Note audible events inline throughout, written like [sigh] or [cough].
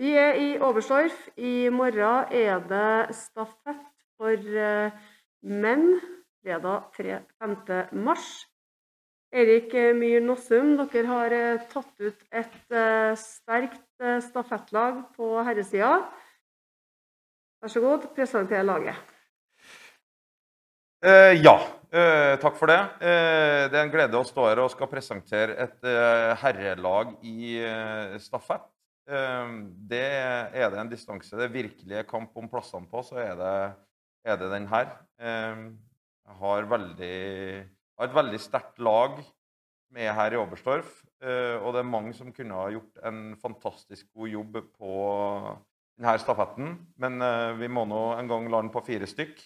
Vi er i Overstorf. I morgen er det stafett for eh, menn. Fredag 3 5. mars. Erik Myhr Nossum, dere har eh, tatt ut et eh, sterkt stafettlag på herresida. Vær så god, presenter laget. Eh, ja, eh, takk for det. Eh, det er en glede å stå her og skal presentere et herrelag i stafett. Eh, det er det en distanse det er kamp om plassene på, så er det, er det den her. Eh, jeg har, veldig, har et veldig sterkt lag med her i Oberstdorf. eh, og det er mange som kunne ha gjort en fantastisk god jobb på denne stafetten. Men eh, vi må nå en gang lande på fire stykk.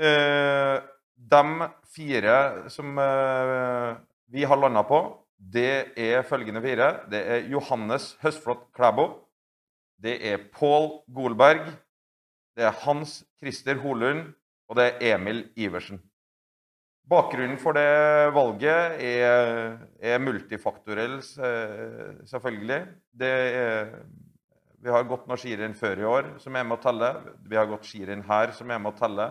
Eh, de fire som vi har landa på, det er følgende fire. Det er Johannes Høstflot Klæbo. Det er Pål Golberg. Det er Hans Christer Holund. Og det er Emil Iversen. Bakgrunnen for det valget er, er multifaktorell, eh, selvfølgelig. Er, vi har gått noen skirenn før i år som er med å telle. Vi har gått skirenn her som er med å telle.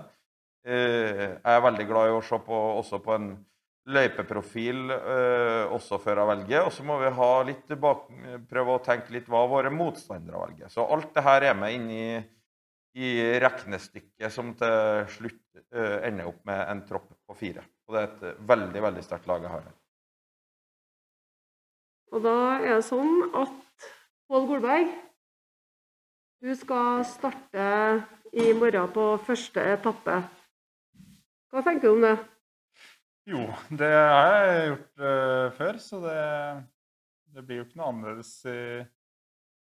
Eh, Jeg er veldig glad i å se på, også på en løypeprofil eh, også før jeg velger. Og så må vi ha litt bak, prøve å tenke litt hva våre motstandere velger. Så alt det her er med inn i, i regnestykket som til slutt eh, ender opp med en tropp på fire. Og det er et veldig, veldig sterkt lag jeg har her. Og da er det sånn at Pål Golberg, du skal starte i morgen på første etappe. Hva tenker du om det? Jo, det har jeg gjort uh, før, så det, det blir jo ikke noe annerledes i,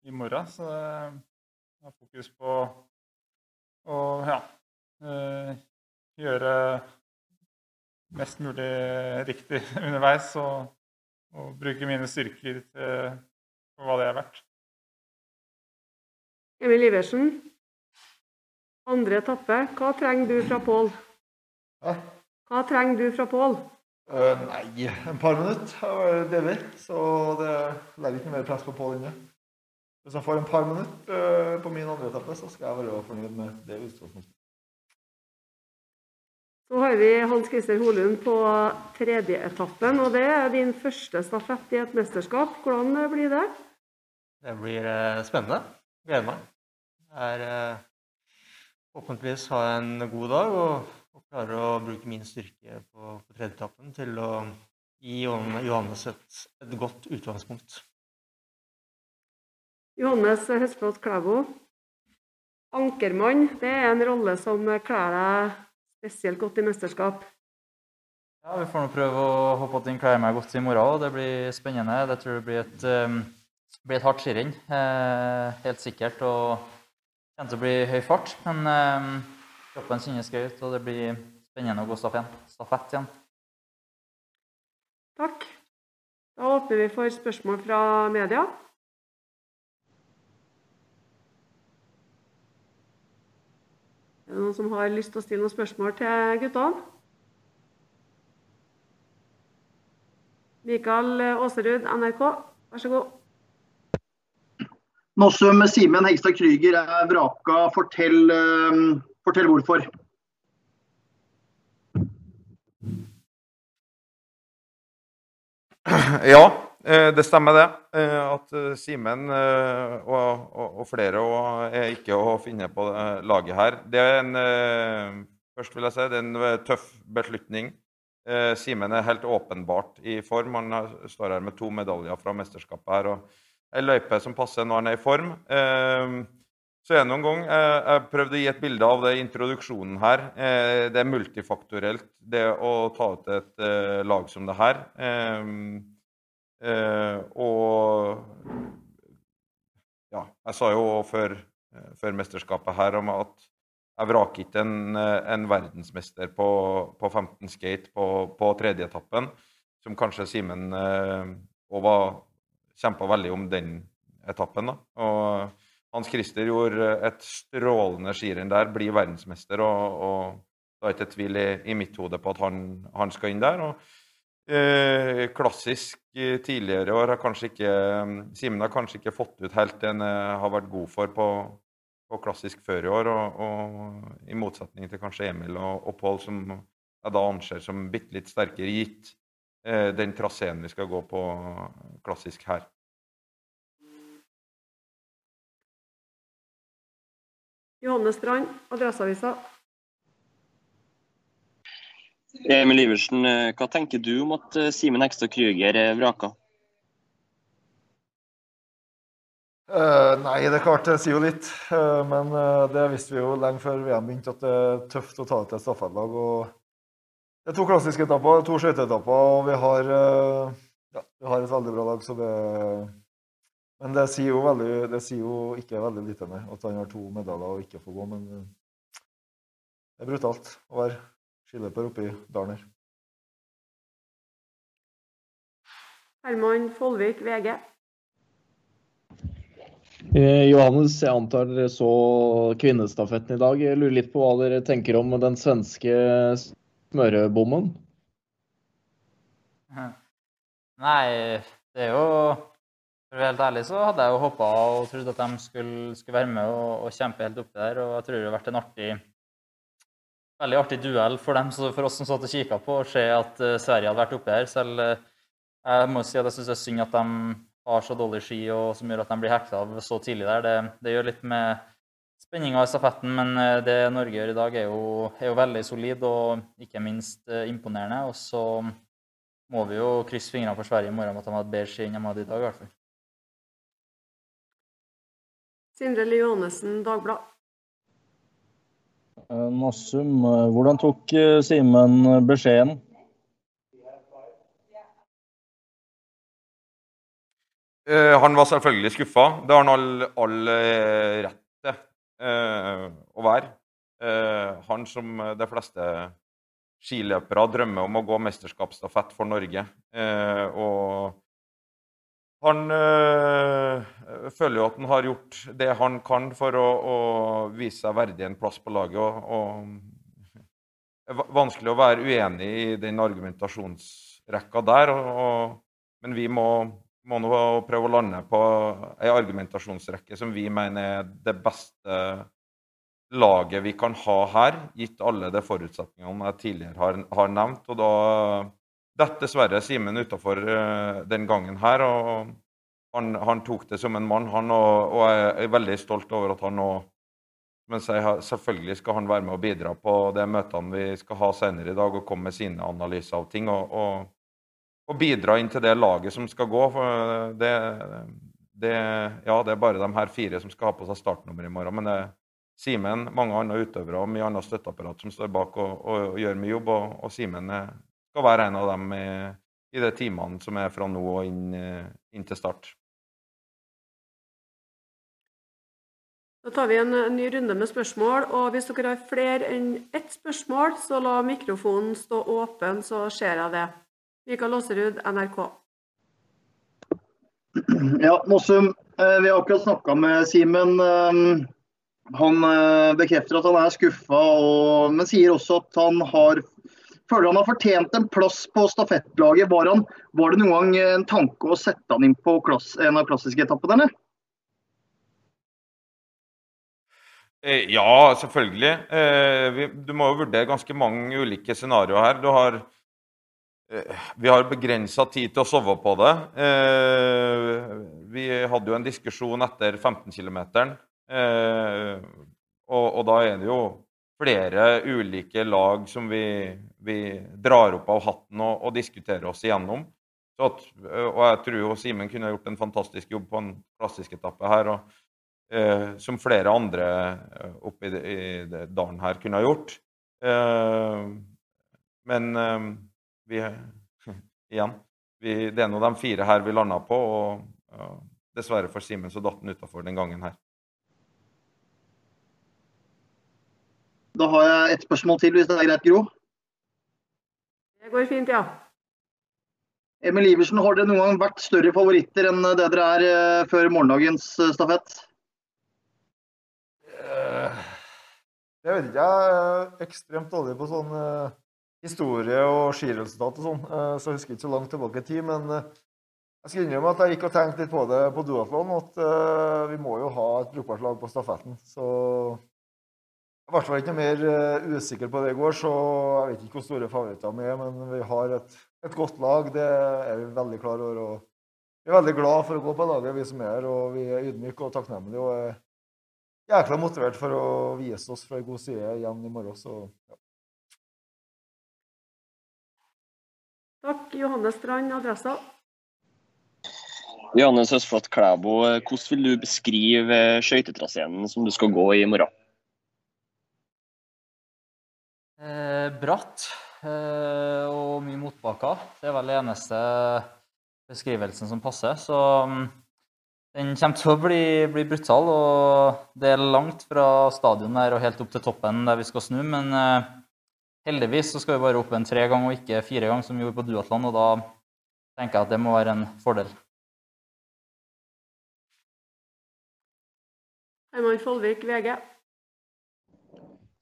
i morgen. Så jeg har fokus på å ja, uh, gjøre mest mulig riktig [laughs] underveis og, og bruke mine styrker til, hva det er verdt. Emil Iversen, andre etappe. Hva trenger du fra Pål? Ja. Hva trenger du fra Pål? Uh, nei, en par minutter det vært. Så det legger ikke mer press på Pål inne. Hvis han får en par minutter uh, på min andre etappe, så skal jeg være fornøyd med det utgangspunktet. Så har vi Hans Christer Holund på tredje etappen, og det er din første stafett i et mesterskap. Hvordan blir det? Det blir uh, spennende. Gleder meg. Jeg er eh, forhåpentligvis ha en god dag og klarer å bruke min styrke på, på tredjeetappen til å gi Johannes et, et godt utgangspunkt. Johannes Høstflot Klæbo. Ankermann, det er en rolle som kler deg spesielt godt i mesterskap. Ja, Vi får nå prøve å håpe at den kler meg godt i morgen. òg. Det blir spennende. Det tror jeg blir et, um, blir et hardt skirenn. Eh, helt sikkert. Og det kommer til å bli høy fart. Men um, kroppen kjennes gøy ut, og det blir spennende å gå stafett, igjen. Takk. Da åpner vi for spørsmål fra media. Er det noen som har lyst til å stille noen spørsmål til guttene? Mikael Aaserud, NRK, vær så god. Nossum Simen Hegstad Krüger er vraka. Fortell, eh, fortell hvorfor. Ja, eh, det stemmer det. Eh, At eh, Simen og, og, og flere er ikke å finne på laget her. Det er en Først vil jeg si det er en tøff beslutning. Simen er helt åpenbart i form. Han står her med to medaljer fra mesterskapet her. og Ei løype som passer når han er i form. Så jeg noen gang eh, Jeg prøvde å gi et bilde av det i introduksjonen her. Eh, Det er multifaktorelt, det å ta ut et eh, lag som det her. Og ja, jeg sa jo før, før mesterskapet her om at jeg vraker ikke en, en verdensmester på, på 15 skate på, på tredje etappen, som kanskje Simen var kjempa veldig om den etappen. da. Og Hans Christer gjorde et strålende skirenn der, blir verdensmester. og, og det er ikke tvil i, i mitt hode på at han, han skal inn der. og Eh, klassisk eh, tidligere år har kanskje ikke Simen har kanskje ikke fått ut helt det han eh, har vært god for på, på klassisk før i år. Og, og i motsetning til kanskje Emil og, og Pål, som jeg da anser som bitte litt sterkere, gitt eh, den traseen vi skal gå på klassisk her. Johanne Strand, Adresseavisa. Emil Iversen, eh, hva tenker du om at eh, Simen Hekstad Krüger er vraka? Uh, nei, det er klart det sier jo litt. Uh, men uh, det visste vi jo lenge før VM begynte, at det er tøft å ta det til et stafettlag. Det er to klassiske etapper, to skøyteetapper, og vi har, ja, vi har et veldig bra lag. så det... Men det sier, jo veldig, det sier jo ikke veldig lite nei, at han har to medaljer og ikke får gå. Men eh, det er brutalt å være skiløper oppi i dalen her. Herman Follvik, VG. Eh, Johannes, jeg antar dere så kvinnestafetten i dag. Jeg lurer litt på hva dere tenker om den svenske smørebommen? Nei, det er jo For å være helt ærlig så hadde jeg jo håpa og trodd at de skulle, skulle være med og, og kjempe helt oppi der. Og jeg tror det har vært en artig veldig artig duell for dem, for oss som satt og kikka på, å se at eh, Sverige hadde vært oppi her. Selv eh, jeg må si at jeg syns det er synd at de har så dårlig ski og som gjør at de blir hekta av så tidlig der. Det, det gjør litt med spenninga i stafetten, men eh, det Norge gjør i dag, er jo, er jo veldig solid og ikke minst imponerende. Og så må vi jo krysse fingrene for Sverige i morgen om at de har et bedre ski enn de hadde i dag, i hvert fall. Sindre Lie Johannessen, Dagbladet. Eh, Nassum, eh, hvordan tok eh, Simen beskjeden? Eh, han var selvfølgelig skuffa. Det har han all, all eh, rett til eh, å være. Eh, han som de fleste skiløpere drømmer om å gå mesterskapsstafett for Norge. Eh, og han øh, føler jo at han har gjort det han kan for å, å vise seg verdig en plass på laget. Og, og det er vanskelig å være uenig i den argumentasjonsrekka der. Og, men vi må, må nå prøve å lande på ei argumentasjonsrekke som vi mener er det beste laget vi kan ha her, gitt alle de forutsetningene jeg tidligere har, har nevnt. Og da detter dessverre Simen utafor den gangen her. og han, han tok det som en mann, han, og, og jeg er veldig stolt over at han nå men selvfølgelig skal han være med og bidra på de møtene vi skal ha senere i dag, og komme med sine analyser av ting. Og, og, og bidra inn til det laget som skal gå. For det, det, ja, det er bare de her fire som skal ha på seg startnummer i morgen. Men det er Simen, mange andre utøvere og mye annet støtteapparat som står bak og, og, gjør mye jobb. Og Simen er- skal være en av dem i, i de timene som er fra nå og inn, eh, inn til start. Da tar vi en ny runde med spørsmål, og hvis dere har flere enn ett spørsmål, så la mikrofonen stå åpen, så ser jeg det. Mikael Aaserud, NRK. Ja, Mossum, eh, vi har akkurat snakka med Simen. eh, Han bekrefter at han er skuffa, men sier også at han har føler han har fortjent en plass på stafettlaget. Var, han, var det noen gang en tanke å sette han inn på klass, en av klassiske etappene, eller? Eh, Ja, selvfølgelig. Eh, du må jo vurdere ganske mange ulike scenarioer her. Du har, eh, vi har begrensa tid til å sove på det. Vi hadde jo en diskusjon etter 15 km. Og da er det jo flere ulike lag som vi, vi drar opp av hatten og, og diskuterer oss igjennom. At, og jeg tror jo Simen kunne gjort en fantastisk jobb på en klassisk etappe her. og eh, som flere andre eh, oppe i, det- i dalen her kunne ha gjort. Eh, men eh, vi [laughs] Igjen. Vi, det er nå de fire her vi landa på, og ja, dessverre for Simen så datt han utafor den gangen her. Da har jeg et spørsmål til, hvis det er greit, Gro. Det går fint, ja. Emil Iversen, har dere noen gang vært større favoritter enn det dere er eh, før morgendagens eh, stafett? Eh, Jeg vet ikke, jeg er ekstremt dårlig på sånn historie og skiresultat og sånn, så jeg husker ikke så langt tilbake i tid. Men jeg skal innrømme at jeg gikk og tenkte litt på det på duatlon, at vi må jo ha et brukbart lag på stafetten. Så i hvert fall ikke mer eh, usikker på det i går, så jeg vet ikke hvor store favoritter vi er, men vi har et, et godt lag. Det er vi veldig klar over. og vi er veldig glad for å gå på laget, vi som er her, og vi er ydmyke og takknemlige. og er jækla motivert for å vise oss fra en god side igjen i morgen. Så ja. Takk, Johannes Strand, Adressa. Johannes Høsflot Klæbo, eh, hvordan vil du beskrive eh, skøytetraseen som du skal gå i i morgen? Bratt eh, og mye motbakker. Det er vel den eneste beskrivelsen som passer. Så mm, den kommer til å bli, bli brutal. Og det er langt fra stadion der og helt opp til toppen der vi skal snu. Men eh, heldigvis så skal vi bare opp en tre ganger og ikke fire ganger, som vi gjorde på duatlon. Og da tenker jeg at det må være en fordel. Herman Follvik, VG.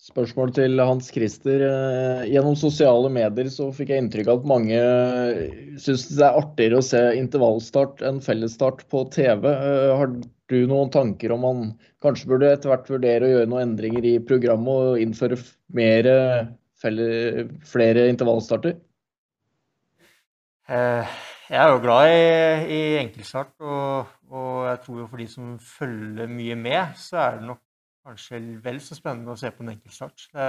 Spørsmål til Hans Christer. Eh, Gjennom sosiale medier så fikk jeg inntrykk av at mange syns det er artigere å se intervallstart enn fellesstart på TV. Eh, Har du noen tanker om man kanskje burde etter hvert vurdere å gjøre noen endringer i programmet og innføre mer flere intervallstarter? Eh, Jeg er jo glad i, i enkeltstart, og, og jeg tror jo for de som følger mye med, så er det nok kanskje vel så spennende å se på en enkeltstart. Det,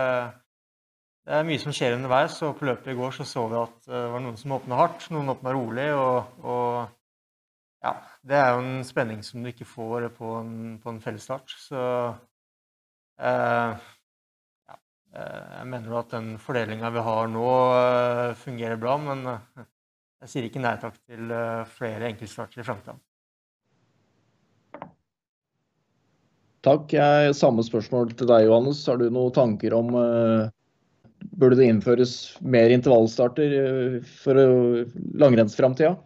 det er mye som skjer underveis, og på løpet i går så, så vi at det var noen som åpna hardt, noen åpna rolig, og, og ja, det er jo en spenning som du ikke får på en, på en fellesstart. Så eh, ja, eh, jeg mener jo at den fordelinga vi har nå, eh, fungerer bra, men eh, jeg sier ikke nei takk til eh, flere enkeltstarter i framtida. Takk. Samme spørsmål til deg, Johannes. Har du noen tanker om uh, Burde det innføres mer intervallstarter eh, for å- langrennsframtida?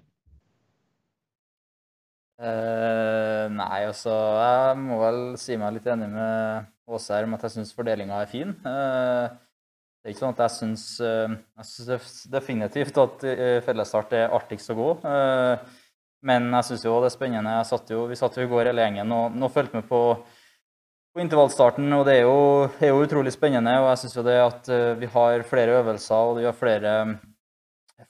Uh, nei, altså Jeg må vel si meg litt enig med Åse her om at jeg syns fordelinga er fin. Det er ikke sånn at jeg syns Jeg definitivt at fellesstart er artigst å gå. Men jeg syns jo det er spennende. Satt jo, vi satt jo i går hele gjengen og nå fulgte med på intervallstarten, og det er jo, er jo utrolig spennende. Og jeg syns jo det at eh, vi har flere øvelser, og vi har flere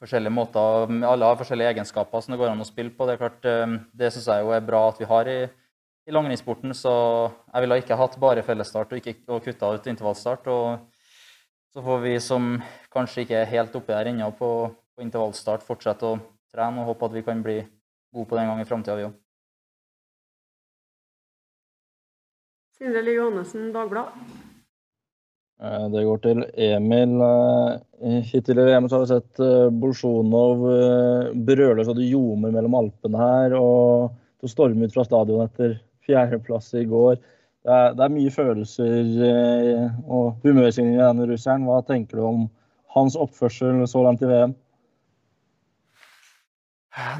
forskjellige måter Alle har forskjellige egenskaper som det går an å spille på. Det er klart, eh, det syns jeg jo er bra at vi har i, i langrennssporten. Så jeg ville ikke hatt bare fellesstart og ikke og kutta ut intervallstart. Og så får vi som kanskje ikke er helt oppe der ennå på, på intervallstart, fortsette å trene og håpe at vi kan bli gode på den gang i framtida, vi òg. Sindre Lie Johannessen, Dagbladet. Eh, Det går til Emil. Eh, Hittil i VM så har vi sett eh, Bolsjunov brøle så det ljomer mellom Alpene her. Og så storme ut fra stadion etter fjerdeplass i går. Det er, det er mye følelser eh, og humørsvingninger i denne russeren. Hva tenker du om hans oppførsel så langt i VM?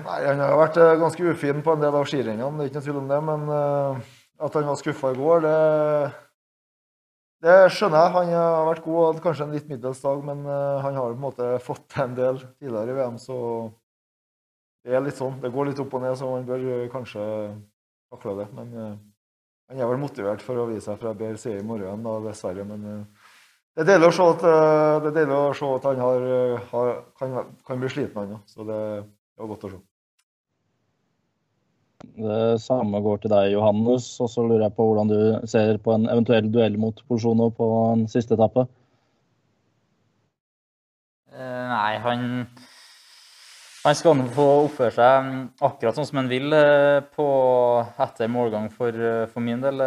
Nei, Han har vært eh, ganske ufin på en del av skirennene, det er ikke noe tvil om det. Men eh, at han var skuffa i går, det, det skjønner jeg. Han har vært god og hadde kanskje en litt middels dag, men eh, han har på en måte fått en del tidligere i VM, så det er litt sånn. Det går litt opp og ned, så man bør eh, kanskje takle det. Men eh, han er vel motivert for å vise seg fra bedre side i morgen, da, dessverre. Men eh, det er deilig å se at, eh, å se at han har, eh, har, kan, kan bli sliten, han. Så det, det var godt å se. Det samme går til deg, Johannes. Og så lurer jeg på hvordan du ser på en eventuell duell mot Bolsjunov på en siste etappe. Eh, Nei, han, han skal nå få oppføre seg akkurat sånn som han vil eh, på, etter målgang for, eh, for min del.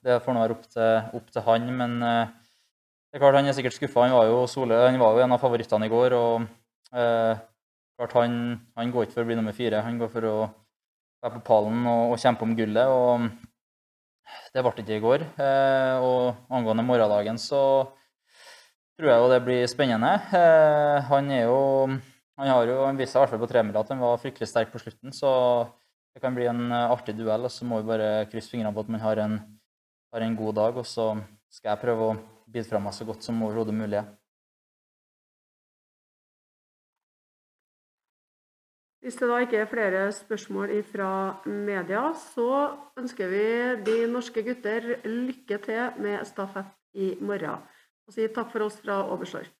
Det får nå være opp til, opp til han, men det er klart han er sikkert skuffa. Han han var jo en av favorittene i går. og eh, klart han, han går ikke for å bli nummer fire. Han går for å være på pallen og, og kjempe om gullet. og Det ble ikke i går. Eh, og angående morgendagen så tror jeg jo det blir spennende. Eh, han er jo han har jo vist seg i hvert fall på tremila at han var fryktelig sterk på slutten, så det kan bli en eh, artig duell. og Så må vi bare krysse fingrene på at man har en, har en god dag. Og så skal jeg prøve å bidra meg så godt som overhodet mulig. Hvis det da ikke er flere spørsmål fra media, så ønsker vi de norske gutter lykke til med stafett i morgen. Og sier takk for oss fra Oberstdorf.